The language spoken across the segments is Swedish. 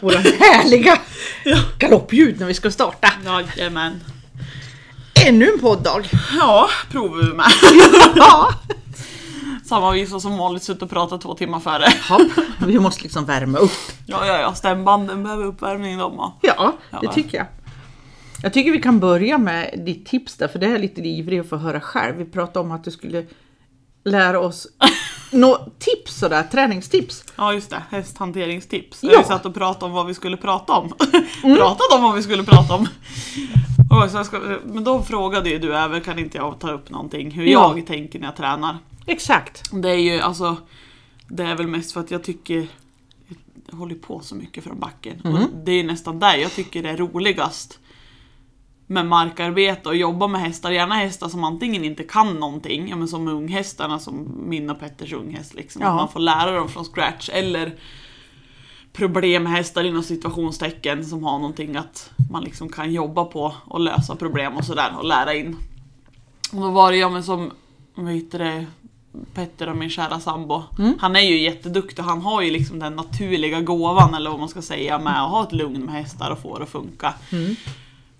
våra härliga galoppljud när vi ska starta. Jajamän. Ännu en podddag! Ja, provar vi med. Ja. Samma visa som vanligt suttit och pratat två timmar före. Hopp, vi måste liksom värma upp. Ja, ja, ja, stämbanden behöver uppvärmning de har. Ja, det Ja. tycker jag. Jag tycker vi kan börja med ditt tips där, för det är jag lite ivrig att få höra själv. Vi pratade om att du skulle lära oss några tips sådär, träningstips. Ja just det, hästhanteringstips. Ja. Vi satt och pratade om vad vi skulle prata om. Pratade om vad vi skulle prata om. Och så ska, men då frågade ju du även, kan inte jag ta upp någonting hur Ja. jag tänker när jag tränar. Exakt. Det är ju alltså, det är väl mest för att jag tycker jag håller på så mycket från backen. Och det är nästan där jag tycker det är roligast med markarbete och jobba med hästar. Gärna hästar som antingen inte kan någonting, ja, men som unghästarna som min och Petters unghäst. Liksom. Ja. Att man får lära dem från scratch. Eller problemhästar inom situationstecken som har någonting att man liksom kan jobba på och lösa problem och sådär och lära in. Och då var det jag men som, vad heter det, Petter och min kära sambo. Han är ju jätteduktig, han har ju liksom den naturliga gåvan eller vad man ska säga med att ha ett lugn med hästar och få det att funka.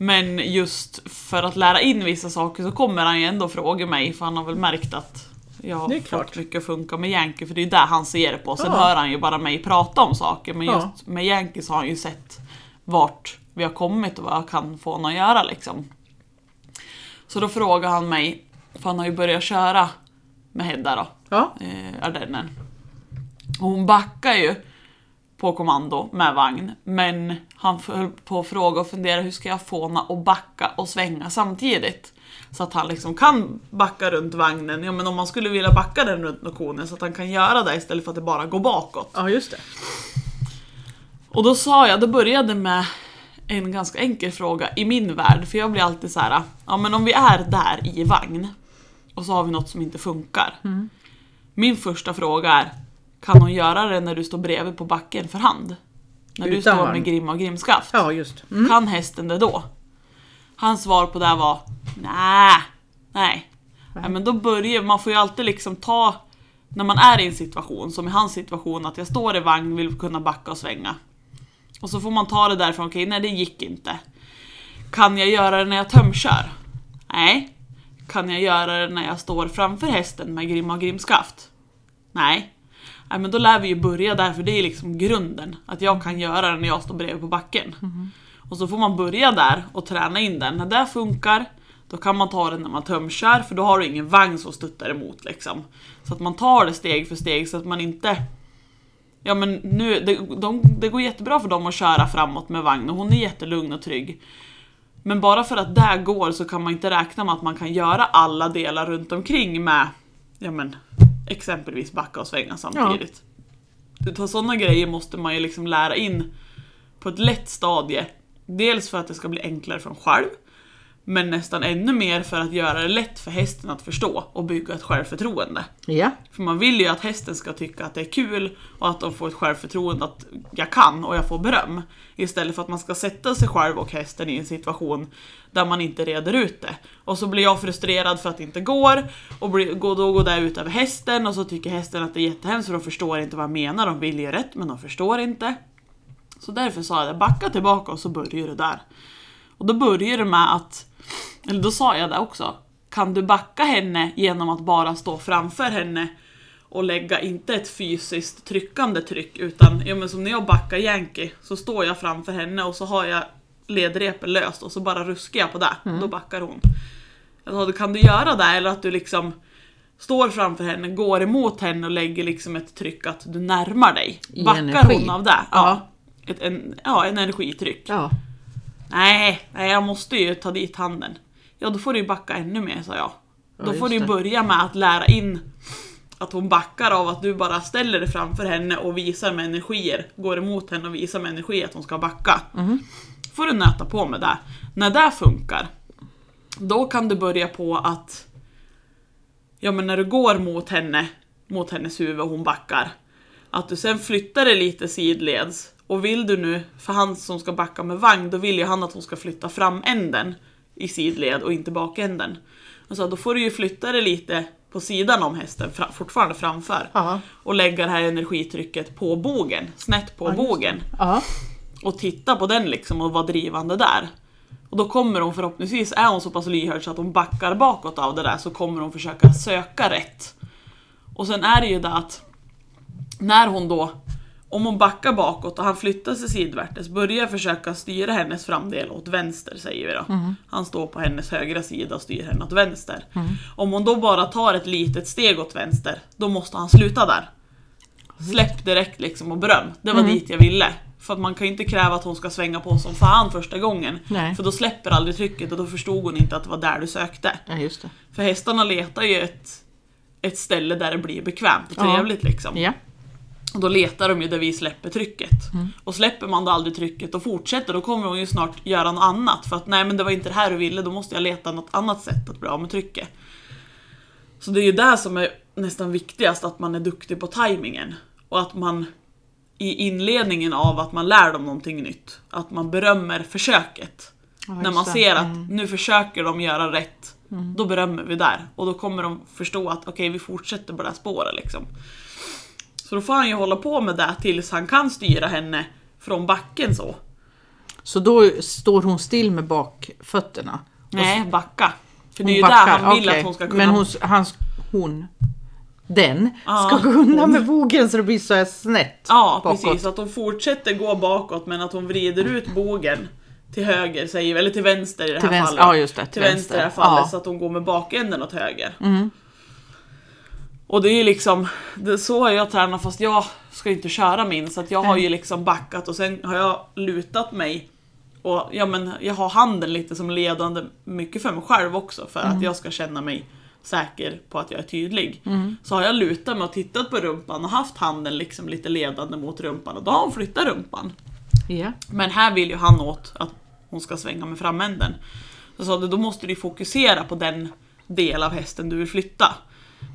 Men just för att lära in vissa saker så kommer han ju ändå fråga mig för han har väl märkt att jag har Det är fått klart. mycket att funka med Yankee för det är ju där han ser det på. Sen Ja. hör han ju bara mig prata om saker men Ja. just med Yankee så har han ju sett vart vi har kommit och vad jag kan få honom att göra liksom. Så då frågar han mig, för han har ju börjat köra med Hedda då, Ja. eh, Ardennen. Och hon backar ju på kommando med vagn, men han höll på att fråga och fundera hur ska jag få henne att backa och svänga samtidigt? Så att han liksom kan backa runt vagnen, ja men om man skulle vilja backa den runt nokonen så att han kan göra det istället för att det bara går bakåt. ja, just det. Och då sa jag, då började med en ganska enkel fråga i min värld, för jag blir alltid så här, ja men om vi är där i vagn och så har vi något som inte funkar. Min första fråga är, kan hon göra det när du står bredvid på backen för hand? När du Utan står vagn. med grimma och grimskaft? Ja, just. Mm. Kan hästen det då? Hans svar på det var, nej, nej. nej men då börjar, man får ju alltid liksom ta, när man är i en situation, som i hans situation, att jag står i vagn, vill kunna backa och svänga. Och så får man ta det därifrån, okej, nej det gick inte. Kan jag göra det när jag tömkör? Nej. Kan jag göra det när jag står framför hästen med grimma och grimskaft? Nej. Nej men då lär vi ju börja där för det är liksom grunden. Att jag kan göra det när jag står bredvid på backen. Och så får man börja där och träna in den. När det funkar, då kan man ta det när man tömkör för då har du ingen vagn som stöttar emot liksom. Så att man tar det steg för steg så att man inte Ja men nu, det, de, det går jättebra för dem att köra framåt med vagn och hon är jättelugn och trygg. Men bara för att det går så kan man inte räkna med att man kan göra alla delar runt omkring med ja men, exempelvis backa och svänga samtidigt. Utan sådana grejer måste man ju liksom lära in på ett lätt stadie. Dels för att det ska bli enklare för en själv, men nästan ännu mer för att göra det lätt för hästen att förstå och bygga ett självförtroende. Ja. För man vill ju att hästen ska tycka att det är kul och att de får ett självförtroende att jag kan och jag får beröm. Istället för att man ska sätta sig själv och hästen i en situation där man inte reder ut det. Och så blir jag frustrerad för att det inte går och då går det ut över hästen och så tycker hästen att det är jättehemskt för de förstår inte vad jag menar. De vill ju rätt men de förstår inte. Så därför sa jag det, backa tillbaka och så börjar det där. Och då börjar det med att, eller då sa jag det också, kan du backa henne genom att bara stå framför henne och lägga inte ett fysiskt tryckande tryck utan, ja men som när jag backar Yankee så står jag framför henne och så har jag ledrepen löst och så bara ruskar jag på det, då backar hon. Sa, kan du göra det eller att du liksom står framför henne, går emot henne och lägger liksom ett tryck att du närmar dig? I Backar hon av det? Ja. Ett, en, ja, en energitryck. Ja. Nej, nej, jag måste ju ta dit handen. Ja, då får du ju backa ännu mer, sa jag. Ja, Då får du ju det. börja med att lära in att hon backar av att du bara ställer dig framför henne och visar med energier, går emot henne och visar med energi att hon ska backa. Mhm. får du nöta på med det. När det funkar, då kan du börja på att ja men när du går mot henne, mot hennes huvud och hon backar, att du sen flyttar dig lite sidleds och vill du nu, för han som ska backa med vagn, då vill ju han att hon ska flytta fram änden i sidled och inte bakänden. Alltså, då får du ju flytta dig lite på sidan om hästen, fra, fortfarande framför. Ja. Och lägga det här energitrycket på bogen, snett på Ja, det. bogen. Och titta på den liksom och vara drivande där. Och då kommer hon förhoppningsvis, är hon så pass lyhörd så att hon backar bakåt av det där så kommer hon försöka söka rätt. Och sen är det ju det att när hon då, om hon backar bakåt och han flyttar sig sidvärtes, börjar försöka styra hennes framdel åt vänster säger vi då. Han står på hennes högra sida och styr henne åt vänster. Om hon då bara tar ett litet steg åt vänster, då måste han sluta där. Släpp direkt liksom och beröm. Det var dit jag ville. För att man kan ju inte kräva att hon ska svänga på som fan första gången. Nej. För då släpper aldrig trycket och då förstod hon inte att det var där du sökte. Ja. För hästarna letar ju ett, ett ställe där det blir bekvämt och Ja. trevligt liksom. Ja. Och då letar de ju där vi släpper trycket. Och släpper man då aldrig trycket och fortsätter då kommer hon ju snart göra något annat. För att nej men det var inte det här du ville, då måste jag leta något annat sätt att bli av med trycket. Så det är ju det som är nästan viktigast, att man är duktig på tajmingen. Och att man i inledningen av att man lär dem någonting nytt, att man berömmer försöket. Ja, När man ser att Mm. nu försöker de göra rätt, då berömmer vi där. Och då kommer de förstå att okej, vi fortsätter på det här spåret liksom. Så då får han ju hålla på med det tills han kan styra henne från backen så. Så då står hon still med bakfötterna? Nej, backa. För det är ju backar, där han vill okej. att hon ska kunna... Men hon, han, hon, den, Ja, ska gå undan med bogen så det blir så här snett Ja, bakåt. precis. Att hon fortsätter gå bakåt men att hon vrider ut bågen till höger, säger eller till vänster i det Till här vänster, fallet. ja, det, till till vänster i det här fallet, Ja. Mm. så att hon går med bakänden åt höger. Och det är ju liksom, det, så har jag tränat fast jag ska ju inte köra min, så att jag har ju liksom backat och sen har jag lutat mig och ja, men jag har handen lite som ledande, mycket för mig själv också, för Mm. att jag ska känna mig säker på att jag är tydlig. Så har jag lutat mig och tittat på rumpan och haft handen liksom lite ledande mot rumpan och då har hon flyttat rumpan. Ja. Men här vill ju han åt att hon ska svänga med framänden. Så jag sa då måste du fokusera på den del av hästen du vill flytta.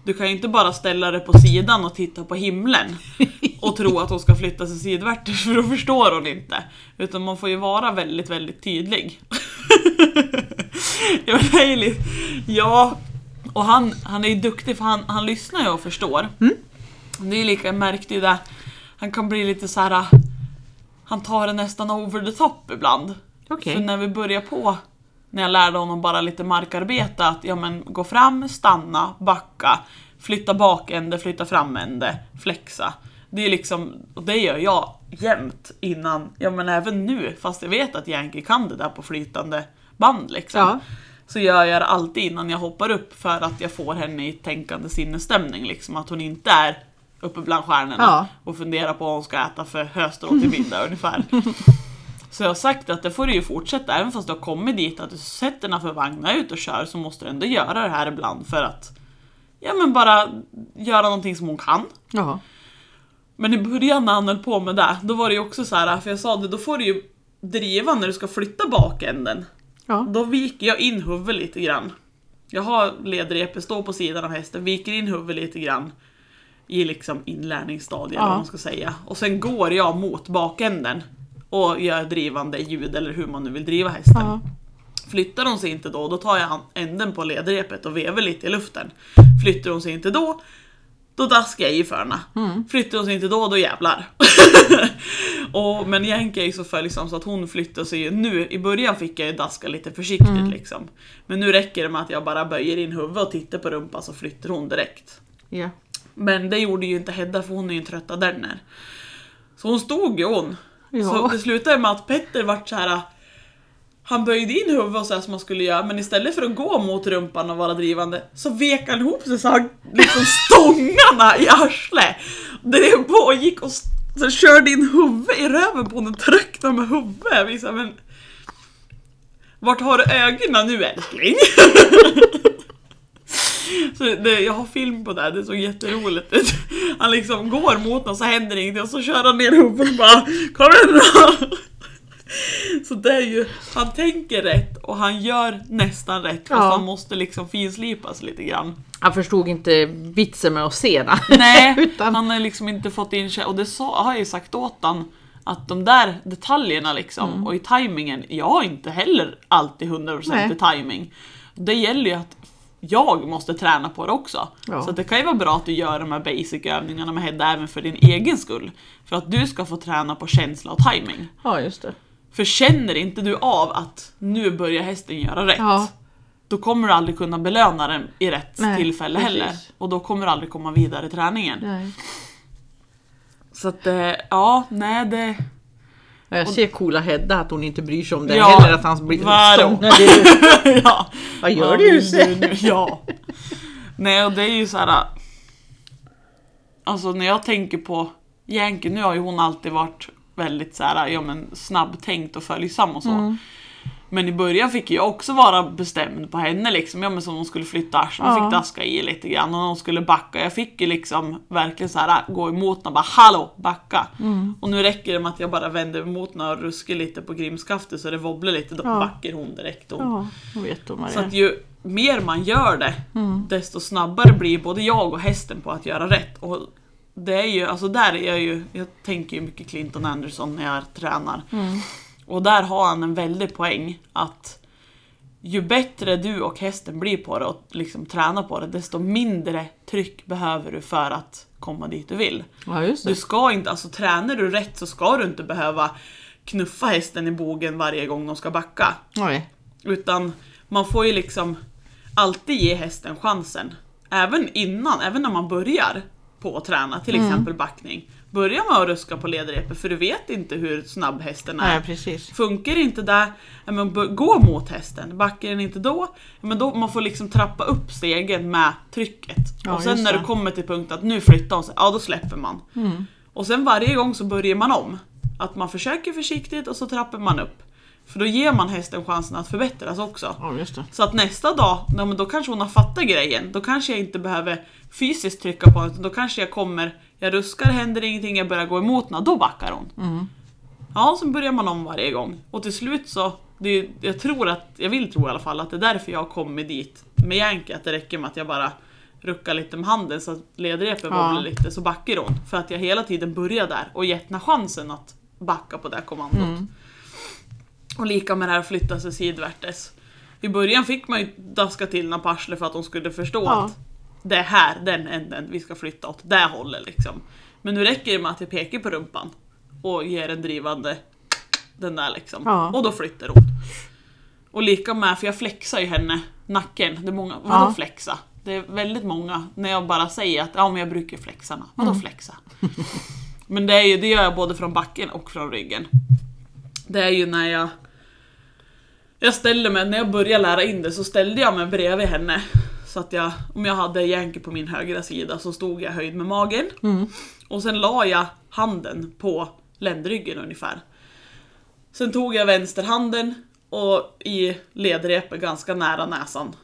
Du kan ju inte bara ställa dig på sidan och titta på himlen och tro att hon ska flytta sig sidvärtes för då förstår hon inte. Utan man får ju vara väldigt, väldigt tydlig. ja, men det är ju lite- ja, och han, han är ju duktig för han, han lyssnar ju och förstår. Det är ju lika, jag märkte ju det, han kan bli lite så här. han tar det nästan over the top ibland. Okej. För när vi börjar på, när jag lärde honom bara lite markarbete, att ja men gå fram, stanna, backa, flytta bakände, flytta framände, flexa. Det är liksom, och det gör jag jämt innan, ja men även nu, fast jag vet att Yankee kan det där på flytande band liksom. Ja. Så gör jag det alltid innan jag hoppar upp för att jag får henne i tänkande sinnesstämning liksom, att hon inte är uppe bland stjärnorna Ja. och funderar på vad hon ska äta för höstrå till middag ungefär. Så jag har sagt att det får du ju fortsätta, även fast du har kommit dit att du sätter den för vagnar ut och kör så måste du ändå göra det här ibland för att Ja men bara göra någonting som hon kan. Ja. Men i början när han höll på med det, då var det ju också så här, för jag sa det, då får du ju driva när du ska flytta bakänden. Ja. Då viker jag in huvudet lite grann. Jag har ledrepet, står på sidan av hästen, viker in huvudet lite grann i liksom inlärningsstadiet Ja. vad man ska säga. Och sen går jag mot bakänden och gör drivande ljud eller hur man nu vill driva hästen. Ja. Flyttar hon sig inte då, då tar jag änden på ledrepet och vevar lite i luften. Flyttar hon sig inte då, då daskar jag i för henne. Flyttar hon sig inte då, då jävlar. och, men Yankee är ju så följsam så att hon flyttar sig ju nu. I början fick jag ju daska lite försiktigt liksom. Men nu räcker det med att jag bara böjer in huvudet och tittar på rumpan så flyttar hon direkt. Ja. Men det gjorde ju inte Hedda för hon är ju en trötta Derner. Så hon stod ju hon. Ja. Så det slutade med att Petter vart så här. Han böjde in huvudet så här som man skulle göra men istället för att gå mot rumpan och vara drivande så vek han ihop sig så han liksom stångarna i arslet. Det på och så körde in huvudet i röven på honom och tryckte med huvudet. Jag visade, men Vart har du ögonen nu älskling? Så det, jag har film på det, här, det såg jätteroligt ut. Han liksom går mot någon så händer ingenting och så kör han ner huvudet och bara Kom igen då! Så det är ju, han tänker rätt och han gör nästan rätt fast Ja. han måste liksom finslipas lite grann. Han förstod inte vitsen med att se det. Nej, Utan- han har liksom inte fått in sig och det sa, har jag ju sagt åt han att de där detaljerna liksom Mm. och i tajmingen, jag har inte heller alltid 100% Nej. i timing. Det gäller ju att jag måste träna på det också. Ja. Så det kan ju vara bra att du gör de här basic-övningarna med Hedda även för din egen skull. För att du ska få träna på känsla och timing. Ja, just det. För känner inte du av att nu börjar hästen göra rätt, Ja, då kommer du aldrig kunna belöna den i rätt Nej, tillfälle precis. heller. Och då kommer du aldrig komma vidare i träningen. nej. Så att, eh, ja, nej det... Ja, Jag ser coola Hedda att hon inte bryr sig om det Ja, heller, att han blir är- ja. Vad gör du? Jussi? Ja. Nej, och det är ju så här. Alltså när jag tänker på Yankee, nu har ju hon alltid varit väldigt så här, ja men snabbtänkt och följsam och så. Mm. Men i början fick jag också vara bestämd på henne liksom, ja men som hon skulle flytta arslet, hon Ja. fick daska i lite grann och hon skulle backa, jag fick ju liksom verkligen så här gå emot henne och bara hallå, backa. Mm. Och nu räcker det med att jag bara vänder emot henne och ruskar lite på grimskaftet så det wobblar lite, då Ja. backar hon direkt. Hon. Ja, vet vad Så att ju mer man gör det, Mm. desto snabbare blir både jag och hästen på att göra rätt. Och det är ju, alltså där är jag ju, jag tänker ju mycket Clinton Anderson när jag tränar. Mm. Och där har han en väldig poäng att ju bättre du och hästen blir på det och liksom tränar på det, desto mindre tryck behöver du för att komma dit du vill. Ja, Du ska inte, alltså tränar du rätt så ska du inte behöva knuffa hästen i bogen varje gång de ska backa. Nej. Utan man får ju liksom alltid ge hästen chansen. Även innan, även när man börjar på att träna, till Mm. exempel backning. Börja med att ruska på ledrepet för du vet inte hur snabb hästen är. Nej, precis. Funkar inte där, ja, men gå mot hästen. Backar den inte då, men då man får liksom trappa upp stegen med trycket. Ja, och sen när det. du kommer till punkt att nu flyttar hon sig, ja då släpper man. Mm. Och sen varje gång så börjar man om. Att man försöker försiktigt och så trappar man upp. För då ger man hästen chansen att förbättras också. Ja, det. Så att nästa dag, då kanske hon har fattat grejen. Då kanske jag inte behöver fysiskt trycka på utan Då kanske jag kommer, jag ruskar, händer ingenting, jag börjar gå emot henne. Då backar hon. Mm. Ja, så börjar man om varje gång. Och till slut så, det jag tror att, jag vill tro i alla fall att det är därför jag har kommit dit med Yankee. Att det räcker med att jag bara ruckar lite med handen så att ledrepet Ja. wobblar lite så backar hon. För att jag hela tiden börjar där och gett henne chansen att backa på det här kommandot. Mm. Och lika med det här att flytta sig sidvärtes. I början fick man ju daska till henne på arslet för att hon skulle förstå Ja. att det är här, den änden, vi ska flytta åt det hållet liksom. Men nu räcker det med att jag pekar på rumpan och ger en drivande den där liksom. Ja. Och då flyttar hon. Och lika med, för jag flexar ju henne, nacken. Det är många, vadå Ja. flexa? Det är väldigt många, när jag bara säger att ja men jag brukar flexa. Vadå Mm. flexa? men det, är ju, det gör jag både från backen och från ryggen. Det är ju när jag jag ställde mig, när jag började lära in det så ställde jag mig bredvid henne. Så att jag, om jag hade Yankee på min högra sida så stod jag höjd med magen. Mm. Och sen la jag handen på ländryggen ungefär. Sen tog jag vänsterhanden och i ledrepet ganska nära näsan.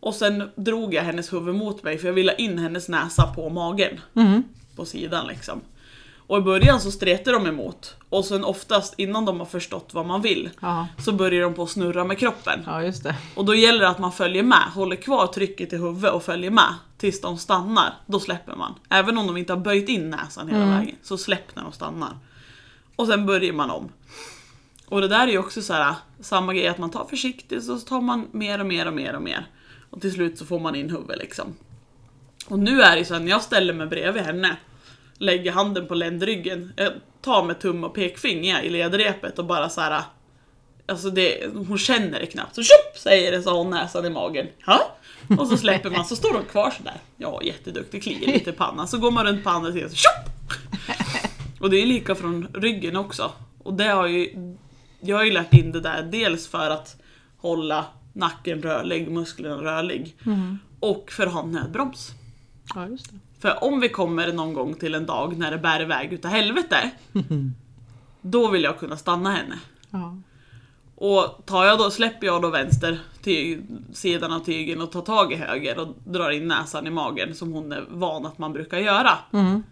Och sen drog jag hennes huvud mot mig för jag ville ha in hennes näsa på magen. Mm. På sidan liksom. Och i början så stretar de emot. Och sen oftast innan de har förstått vad man vill Ja. så börjar de på att snurra med kroppen. ja, just det. Och då gäller det att man följer med, håller kvar trycket i huvudet och följer med tills de stannar. Då släpper man. Även om de inte har böjt in näsan hela Mm. vägen, så släpp när de stannar. Och sen börjar man om. Och det där är ju också så här, samma grej att man tar försiktigt så tar man mer och mer och mer och mer. Och till slut så får man in huvudet liksom. Och nu är det så här, när jag ställer mig bredvid henne, lägger handen på ländryggen, jag tar med tum och pekfinger i ledrepet och bara så här. Alltså det, hon känner det knappt. Så tjopp säger det så har hon näsan i magen. Ja? Och så släpper man så står de kvar sådär. Ja, jätteduktig, kliar lite i pannan. Så går man runt andra sidan så tjopp! Och det är lika från ryggen också. Och det har ju, jag har ju lärt in det där dels för att hålla nacken rörlig, musklerna rörlig. Och för att ha en nödbroms. Ja, just det. För om vi kommer någon gång till en dag när det bär iväg utav helvete. då vill jag kunna stanna henne. Ja. Och tar jag då, släpper jag då vänster ty, sidan av tygen och tar tag i höger och drar in näsan i magen som hon är van att man brukar göra. Mm.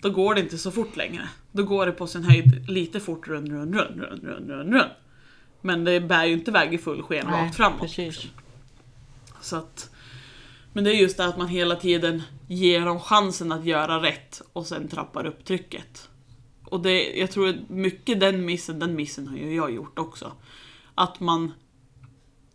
Då går det inte så fort längre. Då går det på sin höjd lite fort run, run, run, run, run, run, run. Men det bär ju inte iväg i full sken rakt framåt. precis. Så att, men det är just det att man hela tiden ger dem chansen att göra rätt och sen trappar upp trycket. Och det, jag tror mycket den missen, den missen har ju jag gjort också. Att man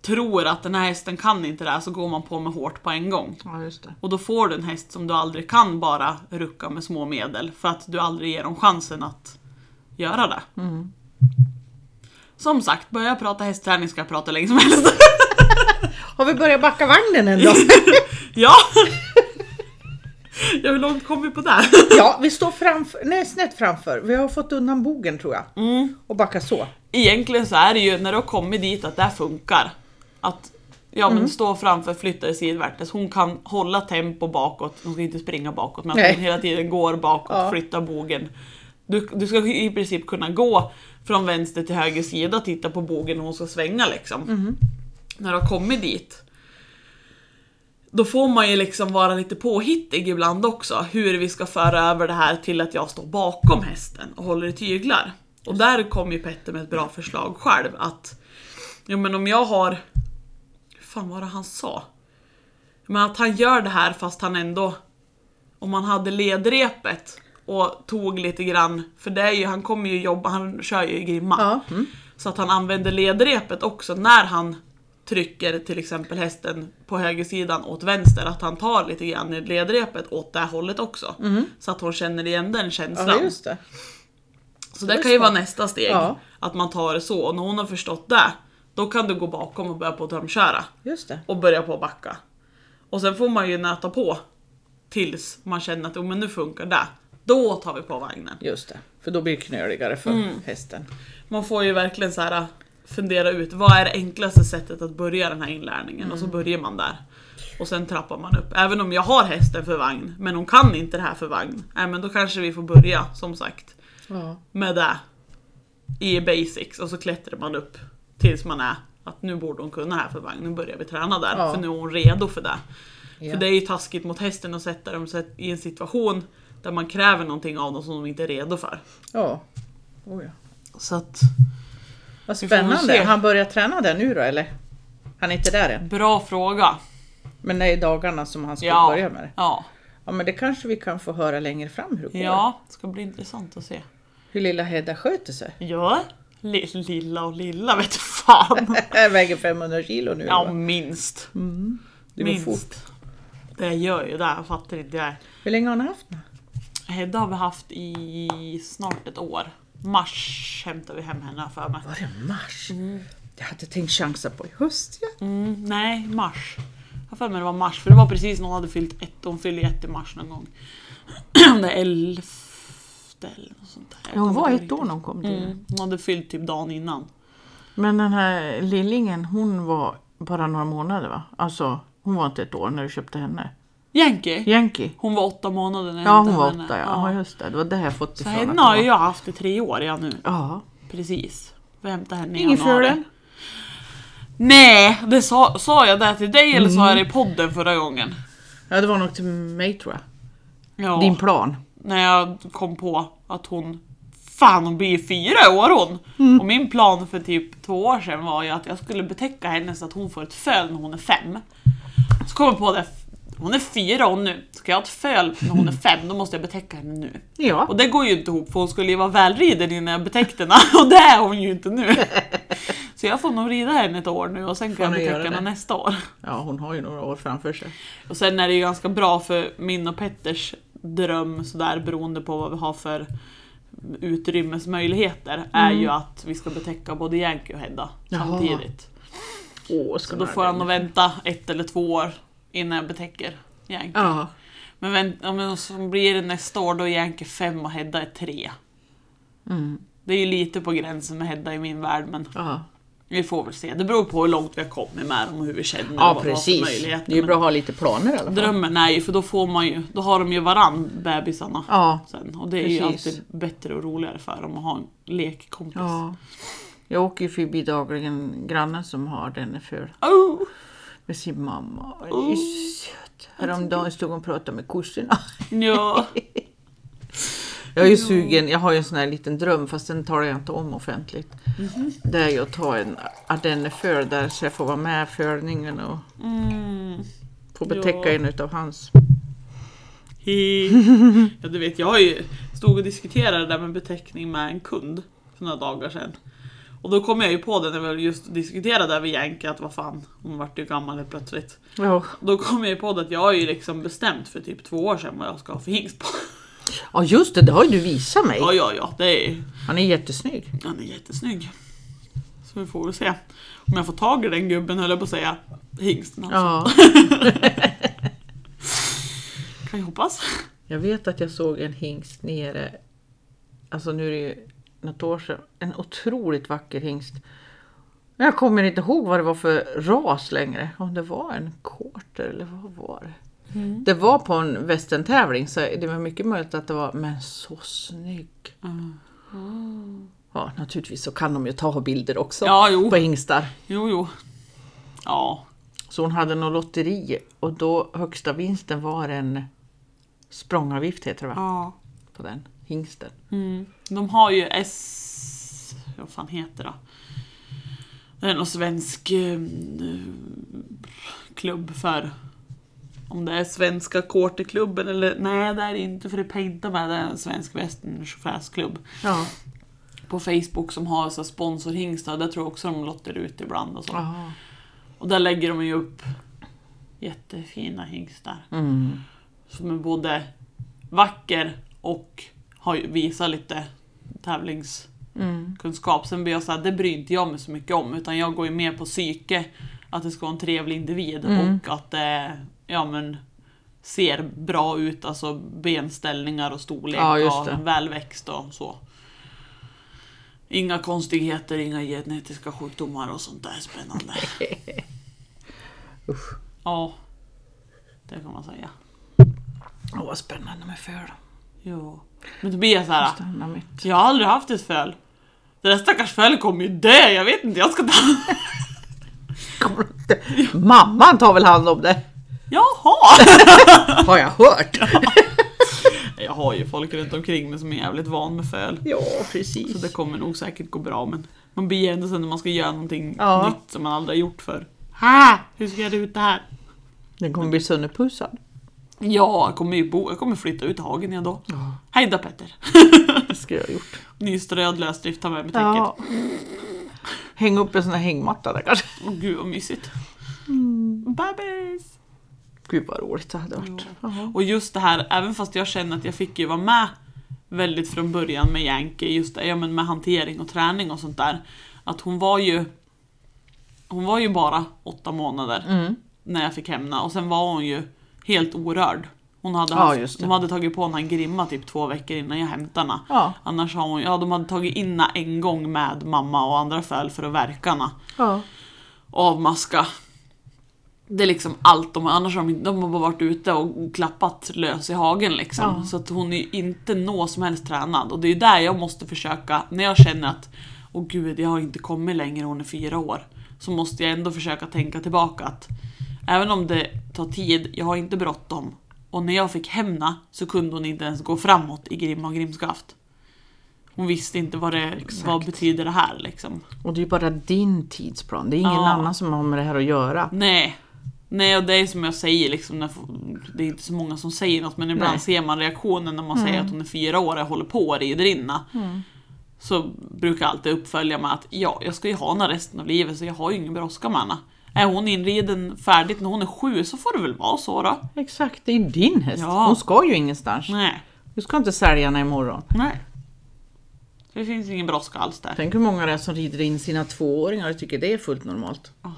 tror att den här hästen kan inte det här så går man på med hårt på en gång. Ja. Och då får du en häst som du aldrig kan bara rucka med små medel för att du aldrig ger dem chansen att göra det. Som sagt, börjar jag prata hästträning ska jag prata länge som helst. Har vi börjat backa vagnen ändå? ja! ja, hur långt kom vi på det? ja, vi står framför, nej, snett framför. Vi har fått undan bogen tror jag. Och backa så. Egentligen så är det ju när du har kommit dit att det här funkar. Att ja, men stå framför, flytta dig sidvärtes. Hon kan hålla tempo bakåt, hon ska inte springa bakåt men att hon hela tiden går bakåt, Ja. flyttar bogen. Du, du ska i princip kunna gå från vänster till höger sida, titta på bogen och hon ska svänga liksom. När du har kommit dit. Då får man ju liksom vara lite påhittig ibland också, hur vi ska föra över det här till att jag står bakom hästen och håller i tyglar. Och där kom ju Petter med ett bra förslag själv att, jo men om jag har, hur fan var det han sa? Men att han gör det här fast han ändå, om man hade ledrepet och tog lite grann, för det är ju, han kommer ju jobba, han kör ju i grimma. Ja. Mm. Så att han använder ledrepet också när han trycker till exempel hästen på högersidan åt vänster, att han tar lite grann i ledrepet åt det här hållet också. Så att hon känner igen den känslan. ja, just det. så det det kan ju vara nästa steg, Ja. att man tar det så. Och när hon har förstått det, då kan du gå bakom och börja på att drömköra. Just det. Och börja på att backa. Och sen får man ju nöta på tills man känner att oh, men nu funkar det. Då tar vi på vagnen. Just det. För då blir det knöligare för hästen. Man får ju verkligen så här fundera ut vad är det enklaste sättet att börja den här inlärningen och så börjar man där. Och sen trappar man upp. Även om jag har hästen för vagn, men hon kan inte det här för vagn. Nej men då kanske vi får börja, som sagt, Ja. med det i basics och så klättrar man upp tills man är att nu borde hon kunna här för vagn, nu börjar vi träna där. Ja. För nu är hon redo för det. Ja. För det är ju taskigt mot hästen att sätta dem i en situation där man kräver någonting av dem som de inte är redo för. Ja. Oh, ja. Så att, Vad spännande. se. Han börjar träna där nu då eller? Han är inte där än. bra fråga. Men det är dagarna som han ska Ja. börja med det. Ja. Ja men det kanske vi kan få höra längre fram hur det går. Ja, det ska bli intressant att se. Hur lilla Hedda sköter sig. Ja, Li- lilla och lilla vet du fan. Väger 500 kilo nu. Ja, va? minst. det går minst. fort. Det gör ju det, jag fattar inte det. Hur länge har han haft den? Hedda har vi haft i snart ett år. Mars hämtar vi hem henne för mig. Var det mars? Jag hade tänkt chansa på i höst ja. Mm, nej, mars. Jag har för mig det var mars, för det var precis när hon hade fyllt ett. Hon fyllde ett i mars någon gång. det är elfte eller något sånt där. Hon var ett år när hon kom till Mm, hon hade fyllt typ dagen innan. Men den här lillingen hon var bara några månader va? Alltså hon var inte ett år när du köpte henne. Yankee. Yankee? Hon var åtta månader när jag Ja hon var henne. åtta ja. ja just det. Det var det jag fått Så ifrån. henne att har ju jag haft i tre år ja nu. Ja. Precis. Vi hämtade henne i Ingen januari. fölen? Nej, det sa, sa jag det till dig eller sa jag Mm. det i podden förra gången? Ja det var nog till mig tror jag. Ja, Din plan. när jag kom på att hon Fan hon blir fyra år hon! Mm. Och min plan för typ två år sedan var ju att jag skulle betäcka henne så att hon får ett föl när hon är fem. Så kom jag på det, hon är fyra hon nu. Ska jag ha ett föl när hon är fem då måste jag betäcka henne nu. Ja. Och det går ju inte ihop för hon skulle ju vara välriden innan jag betäckte henne och det är hon ju inte nu. Så jag får nog rida henne ett år nu och sen kan jag betäcka henne nästa år. ja hon har ju några år framför sig. Och sen är det ju ganska bra för min och Petters dröm sådär beroende på vad vi har för utrymmesmöjligheter är ju att vi ska betäcka både Yankee och Hedda Jaha. samtidigt. Åh, Så då får han nog vänta ett eller två år innan jag betäcker Yankee. Ja. Men vänt, om så blir det nästa år då är Yankee fem och Hedda är tre. Mm. Det är ju lite på gränsen med Hedda i min värld men Ja. vi får väl se. Det beror på hur långt vi har kommit med dem och hur vi känner ja och vad precis. möjligheter. Det är ju bra att ha lite planer i alla fall. Drömmen är ju, för då får man ju, då har de ju varann bebisarna. Ja. Sen. Och det är ju Precis. alltid bättre och roligare för dem att ha en lekkompis. ja. Jag åker ju förbi dagligen grannen som har den för Oh, med sin mamma. Det är söt. Häromdagen stod hon och pratade med kossorna. ja. Jag är ju sugen, jag har ju en sån här liten dröm fast den talar jag inte om offentligt. Det är ju att ta en ardenneföl där så jag får vara med i fölningen och Mm. få betäcka Ja. en utav hans. Hi. Ja du vet, jag har ju stod och diskuterade det där med beteckning med en kund för några dagar sedan. Och då kom jag ju på det när vi just diskuterade över Yankee att vad fan, hon vart ju gammal helt plötsligt. Ja. Då kom jag ju på det att jag har ju liksom bestämt för typ två år sedan vad jag ska ha för hingst på. ja, just det, det har ju du visat mig. Ja, ja, ja, det är, Han är jättesnygg. han är jättesnygg. Så vi får väl se. Om jag får tag i den gubben höll jag på att säga. Hingsten alltså. Ja. Kan jag hoppas. Jag vet att jag såg en hingst nere, alltså nu är det ju något år sedan, en otroligt vacker hingst. Jag kommer inte ihåg vad det var för ras längre, om det var en quarter eller vad var det? Det var på en västerntävling så det var mycket möjligt att det var, men så snygg. Ja, naturligtvis så kan de ju ta bilder också Ja, jo. på hingstar. Jo, jo. Ja. Så hon hade något lotteri och då högsta vinsten var en språngavgift heter det va? ja. På den hingsten. Mm. De har ju S... Vad fan heter det? Det är någon svensk eh, klubb för... Om det är Svenska Quarterklubben eller... Nej, det är det inte för det paintar med. Det är en svensk västernchaufförsklubb Ja. på Facebook som har så sponsorhingstar. Där tror jag också de lottar ut ibland och så. Aha. Och där lägger de ju upp jättefina hingstar. Mm. Som är både vacker och har visar lite tävlingskunskap. Mm. Sen blir jag såhär, det bryr inte jag mig så mycket om. Utan jag går ju mer på psyke. Att det ska vara en trevlig individ Mm. och att det ja, men, ser bra ut. Alltså benställningar och storlek Ja, och välväxt och så. Inga konstigheter, inga genetiska sjukdomar och sånt där spännande. Usch. Ja, det kan man säga. Åh, vad spännande med föl. Jo. Men jag såhär, jag har aldrig haft ett föl. Det där stackars fölet kommer ju dö, jag vet inte, jag ska ta... Kommer inte- Mamman tar väl hand om det? Jaha! Har jag hört. Jag har ju folk runt omkring mig som är jävligt van med föl. Ja, Så precis. det kommer nog säkert gå bra men man blir ändå sen när man ska göra någonting Ja. nytt som man aldrig har gjort för. Ha! Hur ska jag göra ut det här? Den kommer bli sönderpussad. Ja, jag kommer ju bo, jag kommer flytta ut i hagen igen då. Hej då Petter! Det skulle jag ha gjort. Nyströad lösdrift, ta med mig täcket. Ja. Häng upp en sån här hängmatta där kanske. Åh gud vad mysigt. Bebis! Gud vad roligt det hade varit. Jaha. Och just det här, även fast jag känner att jag fick ju vara med väldigt från början med Yankee, just det, ja, men med hantering och träning och sånt där. Att hon var ju Hon var ju bara åtta månader Mm. när jag fick hemna och sen var hon ju helt orörd. Hon hade, Ja, haft, det. de hade tagit på henne en grimma typ två veckor innan jag hämtade henne. Ja. Annars har hon, ja de hade tagit in henne en gång med mamma och andra föl för att verka henne Ja. avmaska. Det är liksom allt de annars har de, de har bara varit ute och klappat lös i hagen liksom. Ja. Så att hon är inte nå som helst tränad. Och det är där jag måste försöka, när jag känner att åh gud, jag har inte kommit längre, hon är fyra år. Så måste jag ändå försöka tänka tillbaka att även om det tar tid, jag har inte bråttom. Och när jag fick hämna så kunde hon inte ens gå framåt i grimma och grimskaft. Hon visste inte vad det vad betyder det här liksom. Och det är ju bara din tidsplan. Det är ingen Ja. annan som har med det här att göra. Nej. Nej, och det är som jag säger, liksom, när, det är inte så många som säger något, men ibland Nej. ser man reaktionen när man säger att hon är fyra år och håller på och rider inna. Så brukar jag alltid uppfölja med att ja, jag ska ju ha henne resten av livet så jag har ju ingen brådska med henne. Är hon inriden färdigt när hon är sju så får det väl vara så då. Exakt, det är ju din häst. Ja. Hon ska ju ingenstans. Nej, Du ska inte sälja henne imorgon. nej. Det finns ingen brådska alls där. Tänk hur många det är som rider in sina tvååringar och tycker det är fullt normalt. Ja.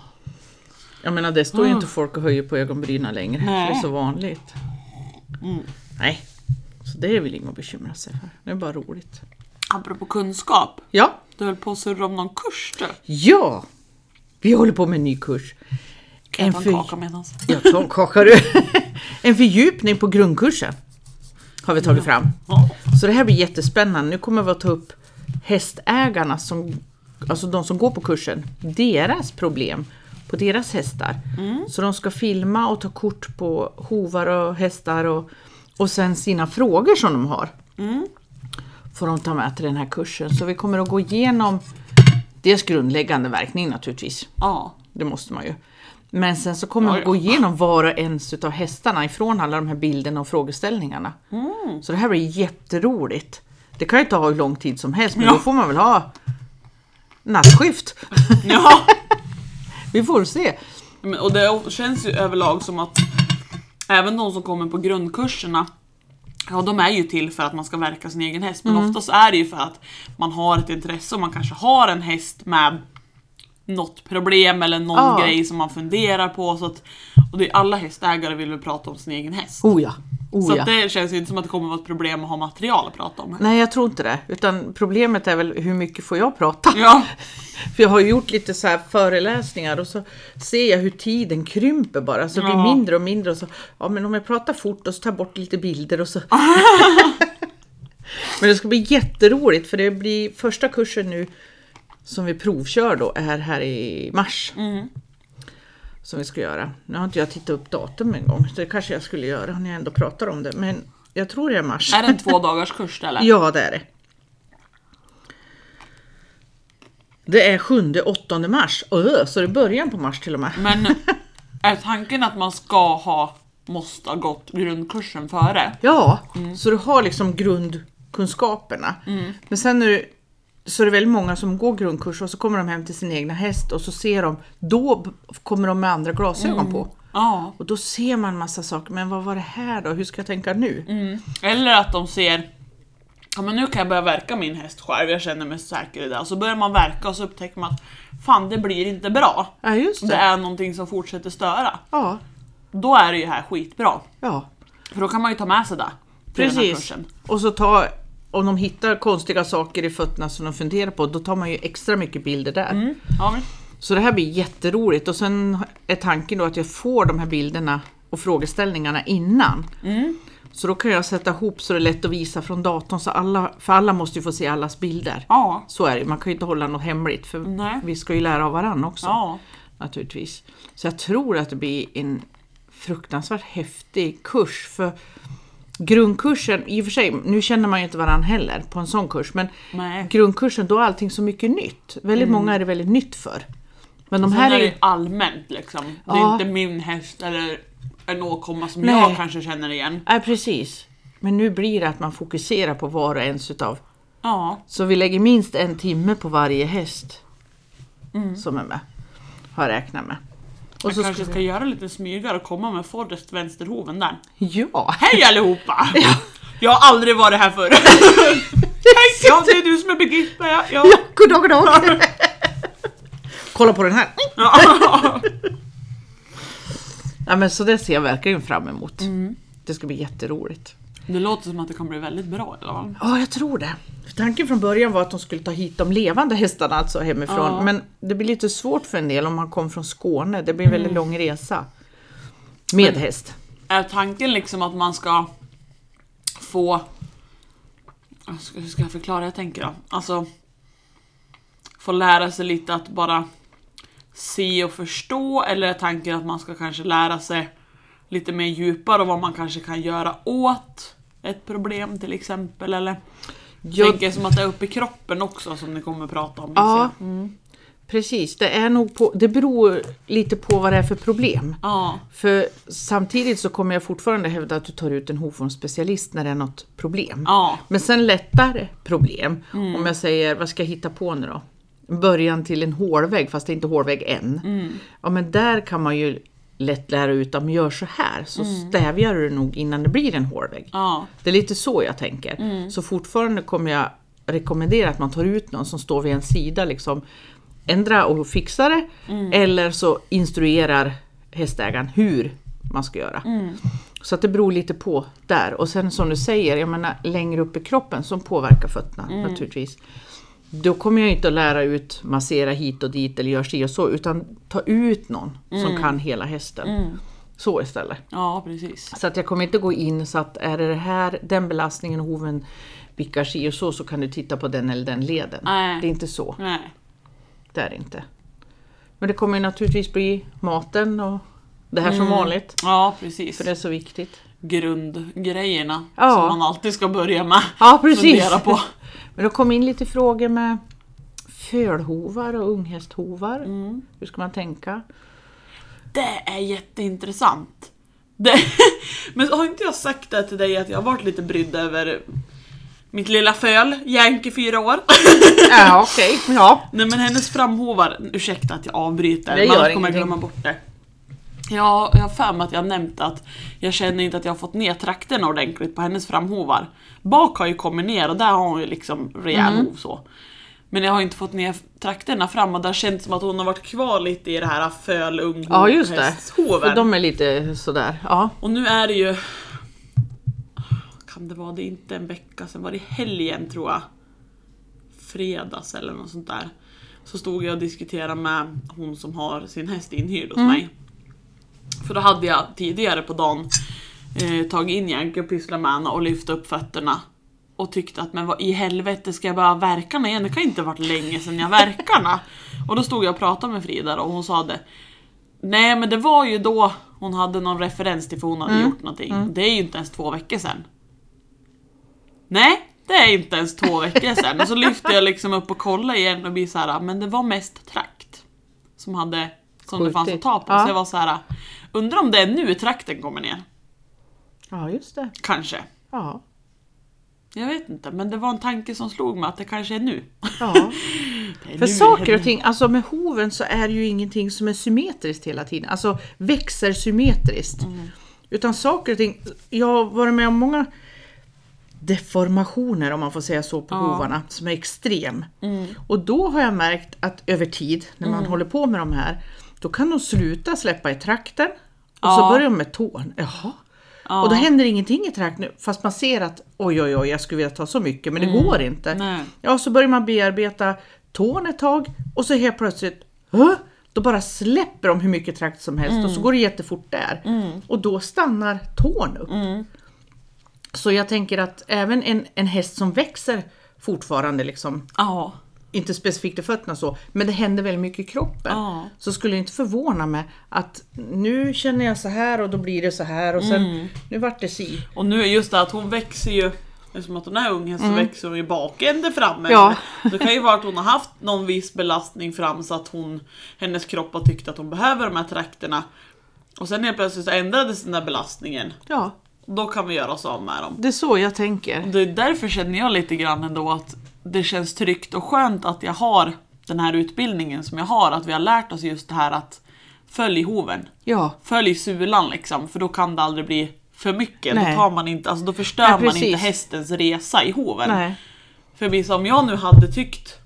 Jag menar det står ju Ah. inte folk och höjer på ögonbrynen längre. Nej. För det är så vanligt. Mm. Nej, så det är väl inget att bekymra sig för. Det är bara roligt. Apropå kunskap, Ja, du höll på att surra om någon kurs du. ja! Vi håller på med en ny kurs. Kan en för- kaka medans? Jag tar en kaka du. En fördjupning på grundkursen har vi tagit fram. Ja. Så det här blir jättespännande. Nu kommer vi att ta upp hästägarna, som, alltså de som går på kursen, deras problem på deras hästar. Så de ska filma och ta kort på hovar och hästar och, och sen sina frågor som de har. Får de ta med till den här kursen. Så vi kommer att gå igenom dels grundläggande verkning naturligtvis. ja. Det måste man ju. Men sen så kommer Ja, ja. gå igenom var och ens utav hästarna ifrån alla de här bilderna och frågeställningarna. Mm. Så det här blir jätteroligt. Det kan ju ta hur lång tid som helst men Ja. då får man väl ha nattskift. Ja. Vi får se. Men- Och det känns ju överlag som att även de som kommer på grundkurserna Ja, de är ju till för att man ska verka sin egen häst, men oftast är det ju för att man har ett intresse och man kanske har en häst med något problem eller någon Ja. grej som man funderar på. Så att, och det är alla hästägare vill väl prata om sin egen häst. Oh ja. Så Oh ja. att det känns ju inte som att det kommer vara ett problem att ha material att prata om. Nej, jag tror inte det. Utan problemet är väl hur mycket får jag prata? Ja, För jag har gjort lite så föreläsningar och så ser jag hur tiden krymper bara. Så det blir Ja. mindre och mindre. Och så, ja, men om jag pratar fort och så tar jag bort lite bilder och så. men det ska bli jätteroligt för det blir första kursen nu som vi provkör då är här i mars. Som vi ska göra. Nu har inte jag tittat upp datum en gång, så det kanske jag skulle göra när jag ändå pratar om det. Men jag tror det är mars. är det en två dagars kurs eller? Ja, det är det. Det är 7-8 mars, Öh, så det är början på mars till och med. Men är tanken att man ska ha, måste ha gått grundkursen före? Ja, så du har liksom grundkunskaperna. Men sen är det, så är det väldigt många som går grundkurs och så kommer de hem till sin egna häst och så ser de, då kommer de med andra glasögon på. Ja. Och då ser man massa saker, men vad var det här då? Hur ska jag tänka nu? Eller att de ser Ja men nu kan jag börja verka min häst själv, jag känner mig säker i det. Och så börjar man verka och så upptäcker man att fan det blir inte bra. Ja, Det det. är någonting som fortsätter störa. Ja, Då är det ju här skitbra. ja. För då kan man ju ta med sig det. Precis. Och så ta, om de hittar konstiga saker i fötterna som de funderar på, då tar man ju extra mycket bilder där. Mm. Ja, Så det här blir jätteroligt och sen är tanken då att jag får de här bilderna och frågeställningarna innan. Mm. Så då kan jag sätta ihop så det är lätt att visa från datorn, så alla, för alla måste ju få se allas bilder. ja. Så är det, man kan ju inte hålla något hemligt för Nej. vi ska ju lära av varandra också. Ja. Naturligtvis. Så jag tror att det blir en fruktansvärt häftig kurs. För grundkursen, i och för sig, nu känner man ju inte varandra heller på en sån kurs, men Nej. grundkursen då är allting så mycket nytt. Väldigt många är det väldigt nytt för. Men de här är är det allmänt liksom. Det är Ja. inte min häst eller en åkomma som Nej. jag kanske känner igen. Ja, precis. Men nu blir det att man fokuserar på var och ens utav. Ja. Så vi lägger minst en timme på varje häst Mm. som är med. Har räknat med. Och Jag kanske ska vi... göra lite smygare och komma med Forrest vänsterhoven där. Ja! Hej allihopa! Jag har aldrig varit här förr. Hej! Ja, det är du som är Birgitta. Ja, ja. Ja, god dag, god dag! Kolla på den här! ja. Ja, men så det ser jag verkligen fram emot. Mm. Det ska bli jätteroligt. Det låter som att det kan bli väldigt bra i alla fall. Ja, jag tror det. Tanken från början var att de skulle ta hit de levande hästarna alltså hemifrån. Ja. Men det blir lite svårt för en del om man kommer från Skåne. Det blir en Mm. väldigt lång resa. Med häst. Är tanken liksom att man ska få... Hur ska jag förklara jag tänker då? Alltså... Få lära sig lite att bara se och förstå eller är tanken att man ska kanske lära sig lite mer djupare och vad man kanske kan göra åt ett problem till exempel eller? Jag tänker som att det är uppe i kroppen också som ni kommer att prata om. Ja. jag. Mm. precis, det, är nog på, det beror lite på vad det är för problem. Ja. För samtidigt så kommer jag fortfarande hävda att du tar ut en hovformsspecialist när det är något problem. Ja. Men sen lättare problem, om jag säger, vad ska jag hitta på nu då? Början till en hårvägg, fast det är inte hårvägg än. Ja men där kan man ju lätt lära ut, om gör så här, så stävjar du nog innan det blir en hårvägg. Ja. Det är lite så jag tänker. Så fortfarande kommer jag rekommendera att man tar ut någon som står vid en sida, liksom ändra och fixa det, eller så instruerar hästägaren hur man ska göra. Så att det beror lite på där. Och sen som du säger, jag menar längre upp i kroppen som påverkar fötterna naturligtvis. Då kommer jag inte att lära ut massera hit och dit eller gör si och så, utan ta ut någon som kan hela hästen. Så istället. ja, precis. Så att jag kommer inte gå in så att är det, här, den belastningen hoven vickar si och så, så kan du titta på den eller den leden. Nej. Det är inte så. Nej. Det är det inte. Men det kommer naturligtvis bli maten och det här som vanligt. Ja, precis. För det är så viktigt. Grundgrejerna Ja. som man alltid ska börja med. Ja, precis. Fundera på. Men det kom in lite frågor med fölhovar och unghästhovar. Hur ska man tänka? Det är jätteintressant. Det, men har inte jag sagt det till dig att jag har varit lite brydd över Mitt lilla föl, Yankee fyra år. Ja, okej. Ja. Nej men hennes framhovar, ursäkta att jag avbryter, Det gör annars kommer jag glömma bort det. Ja, jag har för mig att jag nämnt att jag känner inte att jag har fått ner trakterna ordentligt på hennes framhovar. Bak har ju kommit ner och där har hon ju liksom rejäl Mm. hov så. Men jag har inte fått ner trakterna fram och det har känts som att hon har varit kvar lite i det här föl ung Ja, just det. För de är lite sådär. Ja. Och nu är det ju... Kan det vara det är inte en vecka sen, var det helgen tror jag? Fredags eller något sånt där. Så stod jag och diskuterade med hon som har sin häst inhyrd hos mig. För då hade jag tidigare på dagen eh, tagit in Yankee och pysslat med henne och lyft upp fötterna. Och tyckte att men vad i helvete ska jag bara verkarna igen? Det kan inte ha varit länge sedan jag verkarna. och då stod jag och pratade med Frida och hon sa det. Nej men det var ju då hon hade någon referens till för hon hade gjort någonting. Det är ju inte ens två veckor sedan. Nej, det är inte ens två veckor sedan. Och så lyfte jag liksom upp och kollade igen och blir så här, men det var mest trakt. Som hade som det fanns att Skjutit. ta på. Ja. Så jag var så här, undrar om det är nu trakten kommer ner. ja, just det. Kanske. Ja. Jag vet inte, men det var en tanke som slog mig att det kanske är nu. ja. Är För nu saker och ting, alltså med hoven så är det ju ingenting som är symmetriskt hela tiden. Alltså växer symmetriskt. Utan saker och ting, jag har varit med om många deformationer om man får säga så på Ja. hovarna som är extrem. Och då har jag märkt att över tid när man håller på med de här då kan de sluta släppa i trakten och så Ja. börjar de med tån. Jaha. Och då händer ingenting i trakten fast man ser att oj oj oj jag skulle vilja ta så mycket men det går inte. Nej. Ja, så börjar man bearbeta tån ett tag och så helt plötsligt, "Hå?" då bara släpper de hur mycket trakt som helst och så går det jättefort där. Och då stannar tån upp. Så jag tänker att även en, en häst som växer fortfarande, liksom, Ja. Inte specifikt i fötterna så, men det händer väldigt mycket i kroppen. Ja. Så skulle det inte förvåna mig att nu känner jag så här och då blir det så här och sen nu vart det si. Och nu är just det att hon växer ju Eftersom att hon är ung så växer hon ju bakände framme. Ja. Det kan ju vara att hon har haft någon viss belastning fram så att hon, hennes kropp har tyckt att hon behöver de här trakterna. Och sen helt plötsligt så ändrades den där belastningen. Ja, Då kan vi göra oss av med dem. det är så jag tänker. Det är därför känner jag lite grann ändå att det känns tryggt och skönt att jag har den här utbildningen som jag har. Att vi har lärt oss just det här att följ hoven. Ja, Följ sulan liksom, för då kan det aldrig bli för mycket. Nej. Då, tar man inte, alltså då förstör Nej, man inte hästens resa i hoven. nej. För som jag nu hade tyckt,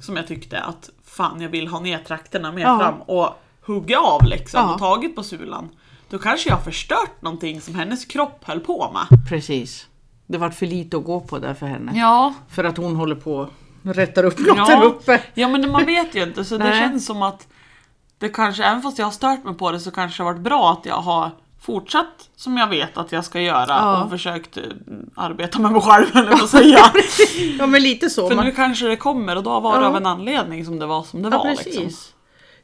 som jag tyckte, att fan jag vill ha ner trakterna mer Ja. fram och hugga av liksom Ja. och tagit på sulan. Då kanske jag har förstört någonting som hennes kropp höll på med. Precis. Det vart för lite att gå på där för henne. Ja, För att hon håller på och rättar upp något Ja. där uppe. Ja men man vet ju inte så det känns som att det kanske, även fast jag har stört mig på det så kanske det har varit bra att jag har fortsatt som jag vet att jag ska göra Ja. och försökt eh, arbeta med mig själv eller vad säga. Ja men lite så. För Man, nu kanske det kommer och då var det Ja. av en anledning som det var som det ja, var. precis. Liksom.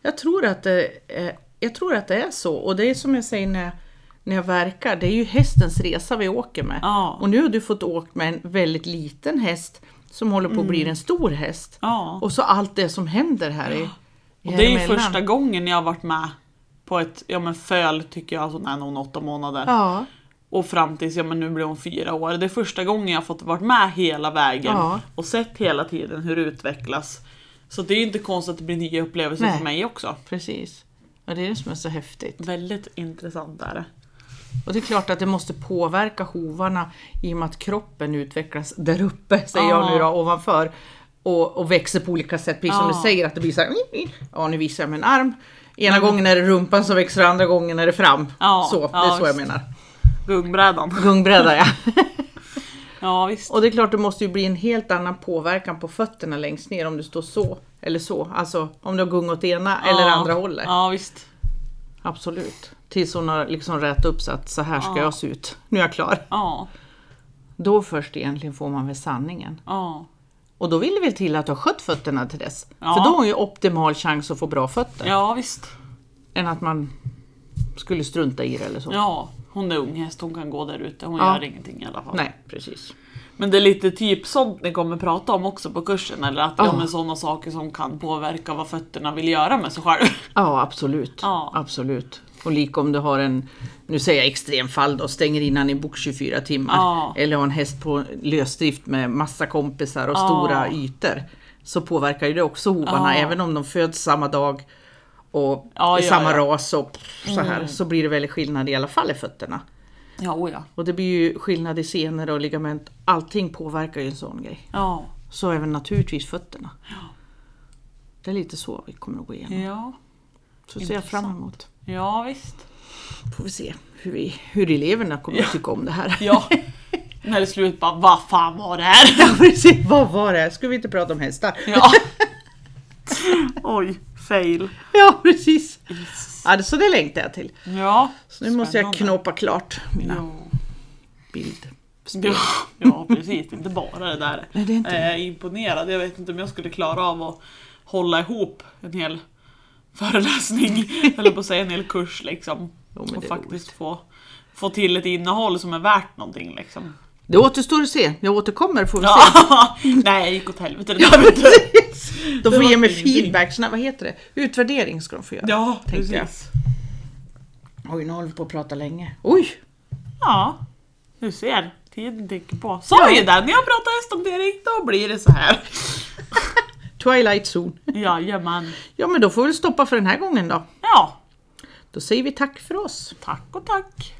Jag, tror att det, är- jag tror att det är så. Och det är som jag säger när jag, när jag verkar, det är ju hästens resa vi åker med. Ja. Och nu har du fått åka med en väldigt liten häst som håller på att bli en stor häst. Mm. Ja. Och så allt det som händer här i, Och det är ju första gången jag har varit med på ett ja, men föl tycker jag, alltså, när hon är åtta månader. Ja, Och fram tills, ja men nu blir hon fyra år. Det är första gången jag har fått varit med hela vägen Ja. och sett hela tiden hur det utvecklas. Så det är ju inte konstigt att det blir nya upplevelser Nej. för mig också. precis. Och det är det som är så häftigt. Väldigt intressant är det. Och det är klart att det måste påverka hovarna i och med att kroppen utvecklas där uppe, säger Ja. jag nu då, ovanför. Och, och växer på olika sätt, precis som du säger att det blir så här, ja nu visar jag med en arm. Ena gången är det rumpan som växer, andra gången är det fram. Så, det är så jag menar. Gungbrädan. Gungbräda ja. Ja visst. Och det är klart det måste ju bli en helt annan påverkan på fötterna längst ner om du står så eller så. Alltså om du har gung åt ena eller Ja. andra hållet. Ja visst. Absolut. Tills hon har liksom rätt upp så att så här ska Ja. jag se ut. Nu är jag klar. Ja. Då först egentligen får man väl sanningen. Ja. Och då vill det väl till att du har skött fötterna till dess. Ja. För då har hon ju optimal chans att få bra fötter. Ja visst. Än att man skulle strunta i det eller så. Ja. Hon är ung häst, hon kan gå där ute. Hon Ja. gör ingenting i alla fall. Nej, precis. Men det är lite typ sånt ni kommer prata om också på kursen. Eller att Ja. men sådana saker som kan påverka vad fötterna vill göra med sig själv. Ja, absolut. Ja. absolut. Och lika om du har en, nu säger jag extremfall då, stänger in han i box 24 timmar. Ja. Eller har en häst på lösdrift med massa kompisar och Ja. stora ytor. Så påverkar ju det också hovarna, Ja. även om de föds samma dag och Ja, i ja, samma ja. ras och så här. Så blir det väldigt skillnad i alla fall i fötterna. Ja, oh ja. Och det blir ju skillnad i senor och ligament. Allting påverkar ju en sån grej. Ja. Så även naturligtvis fötterna. Det är lite så vi kommer att gå igenom. Ja. Så ser jag fram emot. Ja, visst. Får vi se hur, vi, hur eleverna kommer att tycka om det här. Ja. När det är slut bara, vad fan var det här? Ja, precis. Vad var det? Ska vi inte prata om hästar? Ja. Oj, fail. Ja, precis. Ja, det- så det längtar jag till. Ja. Så nu måste jag knåpa klart mina Ja. bild. Ja, ja, precis. Inte bara det där. Nej, det är inte Jag är imponerad. Jag vet inte om jag skulle klara av att hålla ihop en hel föreläsning, eller på att säga en hel kurs liksom. Jo, och faktiskt få, få till ett innehåll som är värt någonting liksom. Det återstår att se. Jag återkommer får vi se. Ja. Nej, jag gick åt helvete det där vet du. De får Det ge mig feedback. Såna, vad heter det? Utvärdering ska de få göra. Ja, Tänkte jag. precis. Oj, nu håller vi på att prata länge. Oj! Ja, du ser. Tiden tickar på. Sa ju det, när jag pratar hästhantering, då blir det så här. Twilight Zone. Jajamän. Ja, men då får vi stoppa för den här gången då. Ja, Då säger vi tack för oss. tack och tack.